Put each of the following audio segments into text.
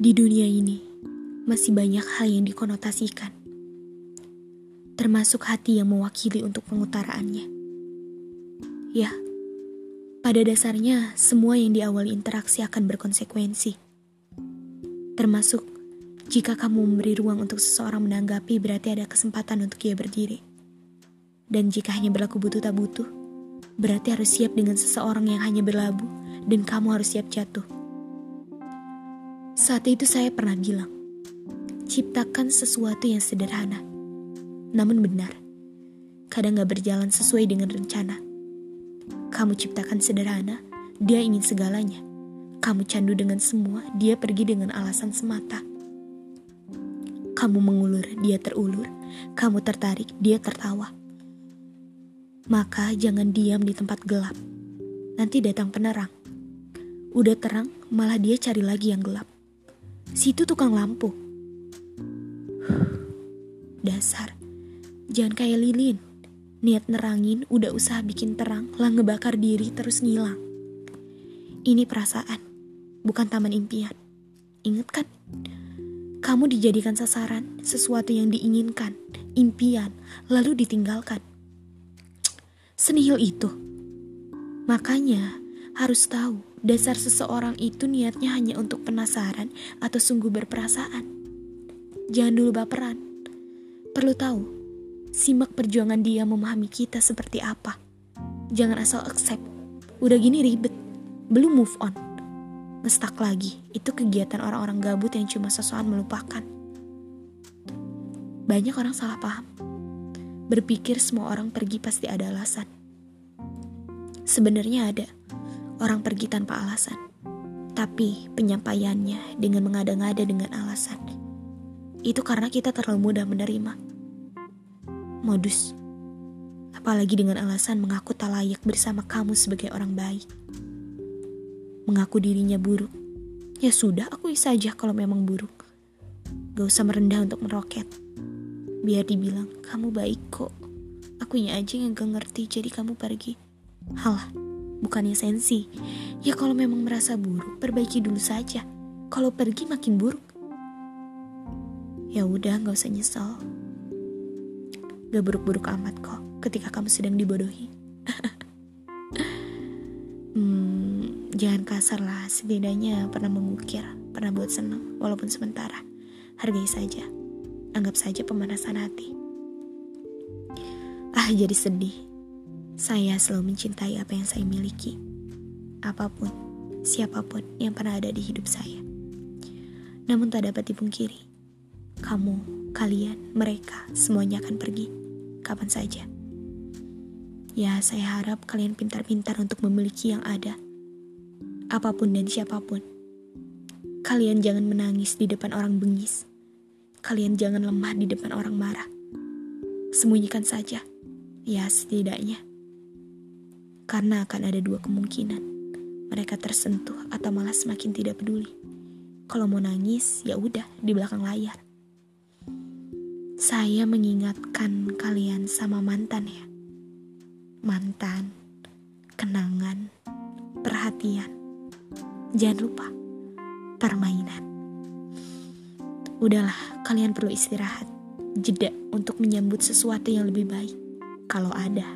Di dunia ini, masih banyak hal yang dikonotasikan. Termasuk hati yang mewakili untuk pengutaraannya. Ya, pada dasarnya semua yang diawali interaksi akan berkonsekuensi. Termasuk jika kamu memberi ruang untuk seseorang menanggapi berarti ada kesempatan untuk ia berdiri. Dan jika hanya berlaku butuh tak butuh, berarti harus siap dengan seseorang yang hanya berlabuh dan kamu harus siap jatuh. Saat itu saya pernah bilang, ciptakan sesuatu yang sederhana, namun benar. Kadang gak berjalan sesuai dengan rencana. Kamu ciptakan sederhana, dia ingin segalanya. Kamu candu dengan semua, dia pergi dengan alasan semata. Kamu mengulur, dia terulur. Kamu tertarik, dia tertawa. Maka jangan diam di tempat gelap. Nanti datang penerang. Udah terang, malah dia cari lagi yang gelap. Situ tukang lampu. Dasar. Jangan kayak lilin. Niat nerangin, udah usaha bikin terang, lah ngebakar diri terus ngilang. Ini perasaan, bukan taman impian. Ingat kan? Kamu dijadikan sasaran, sesuatu yang diinginkan, impian, lalu ditinggalkan. Senihil itu. Makanya, harus tahu dasar seseorang itu niatnya hanya untuk penasaran atau sungguh berperasaan. Jangan dulu baperan. Perlu tahu, simak perjuangan dia memahami kita seperti apa. Jangan asal accept. Udah gini ribet, belum move on. Ngestak lagi, itu kegiatan orang-orang gabut yang cuma sesuatu melupakan. Banyak orang salah paham. Berpikir semua orang pergi pasti ada alasan. Sebenarnya ada orang pergi tanpa alasan. Tapi penyampaiannya dengan mengada-ngada dengan alasan. Itu karena kita terlalu mudah menerima. Modus. Apalagi dengan alasan mengaku tak layak bersama kamu sebagai orang baik. Mengaku dirinya buruk. Ya sudah, akui saja kalau memang buruk. Gak usah merendah untuk meroket. Biar dibilang, kamu baik kok. Akunya aja yang gak ngerti jadi kamu pergi. Halah, bukannya sensi. Ya kalau memang merasa buruk, perbaiki dulu saja. Kalau pergi makin buruk. Ya udah, nggak usah nyesel. Gak buruk-buruk amat kok ketika kamu sedang dibodohi. hmm, jangan kasar lah, setidaknya pernah mengukir, pernah buat senang, walaupun sementara. Hargai saja, anggap saja pemanasan hati. Ah, jadi sedih saya selalu mencintai apa yang saya miliki. Apa pun, siapa pun yang pernah ada di hidup saya. Namun tak dapat dipungkiri, kamu, kalian, mereka, semuanya akan pergi. Kapan saja. Ya, saya harap kalian pintar-pintar untuk memiliki yang ada. Apa pun dan siapa pun. Kalian jangan menangis di depan orang bengis. Kalian jangan lemah di depan orang marah. Sembunyikan saja. Ya, setidaknya karena akan ada dua kemungkinan. Mereka tersentuh atau malah semakin tidak peduli. Kalau mau nangis, ya udah di belakang layar. Saya mengingatkan kalian sama mantan ya. Mantan, kenangan, perhatian. Jangan lupa, permainan. Udahlah, kalian perlu istirahat. Jeda untuk menyambut sesuatu yang lebih baik. Kalau ada,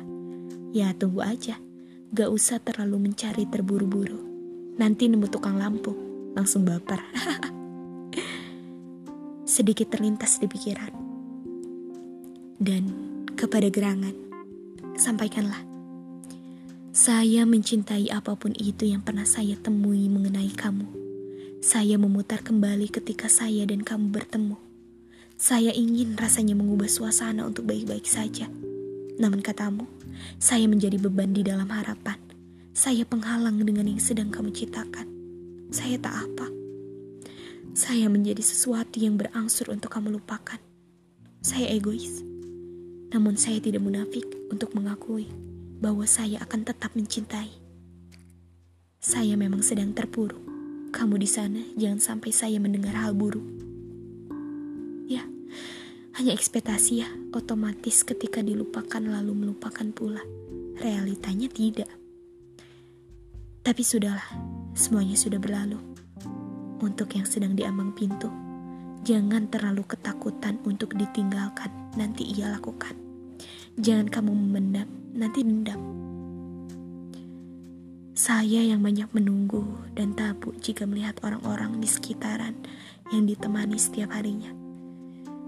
ya tunggu aja Gak usah terlalu mencari terburu-buru. Nanti nemu tukang lampu, langsung baper. Sedikit terlintas di pikiran. Dan kepada gerangan, sampaikanlah. Saya mencintai apa pun itu yang pernah saya temui mengenai kamu. Saya memutar kembali ketika saya dan kamu bertemu. Saya ingin rasanya mengubah suasana untuk baik-baik saja. Namun katamu, saya menjadi beban di dalam harapan. Saya penghalang dengan yang sedang kamu ciptakan. Saya tak apa. Saya menjadi sesuatu yang berangsur untuk kamu lupakan. Saya egois. Namun saya tidak munafik untuk mengakui bahwa saya akan tetap mencintai. Saya memang sedang terpuruk. Kamu di sana jangan sampai saya mendengar hal buruk. Ya, hanya ekspektasi ya, otomatis ketika dilupakan lalu melupakan pula. Realitanya tidak. Tapi sudahlah, semuanya sudah berlalu. untuk yang sedang diambang pintu, jangan terlalu ketakutan untuk ditinggalkan, nanti ia lakukan. Jangan kamu memendam, nanti dendam. Saya yang banyak menunggu dan tabu jika melihat orang-orang di sekitaran yang ditemani setiap harinya.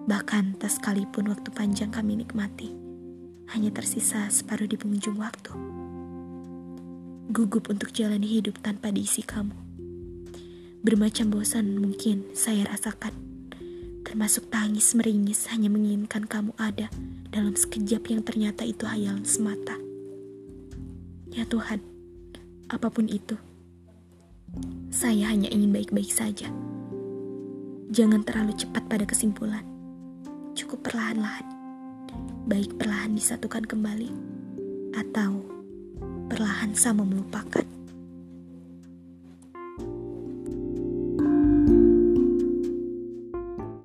Bahkan tak sekalipun waktu panjang kami nikmati, hanya tersisa separuh di penghujung waktu. Gugup untuk jalani hidup tanpa diisi kamu. Bermacam bosan mungkin saya rasakan. Termasuk tangis meringis hanya menginginkan kamu ada dalam sekejap yang ternyata itu hayalan semata. Ya Tuhan, apa pun itu, saya hanya ingin baik-baik saja. Jangan terlalu cepat pada kesimpulan. Cukup perlahan-lahan. Baik perlahan disatukan kembali, atau perlahan sama melupakan.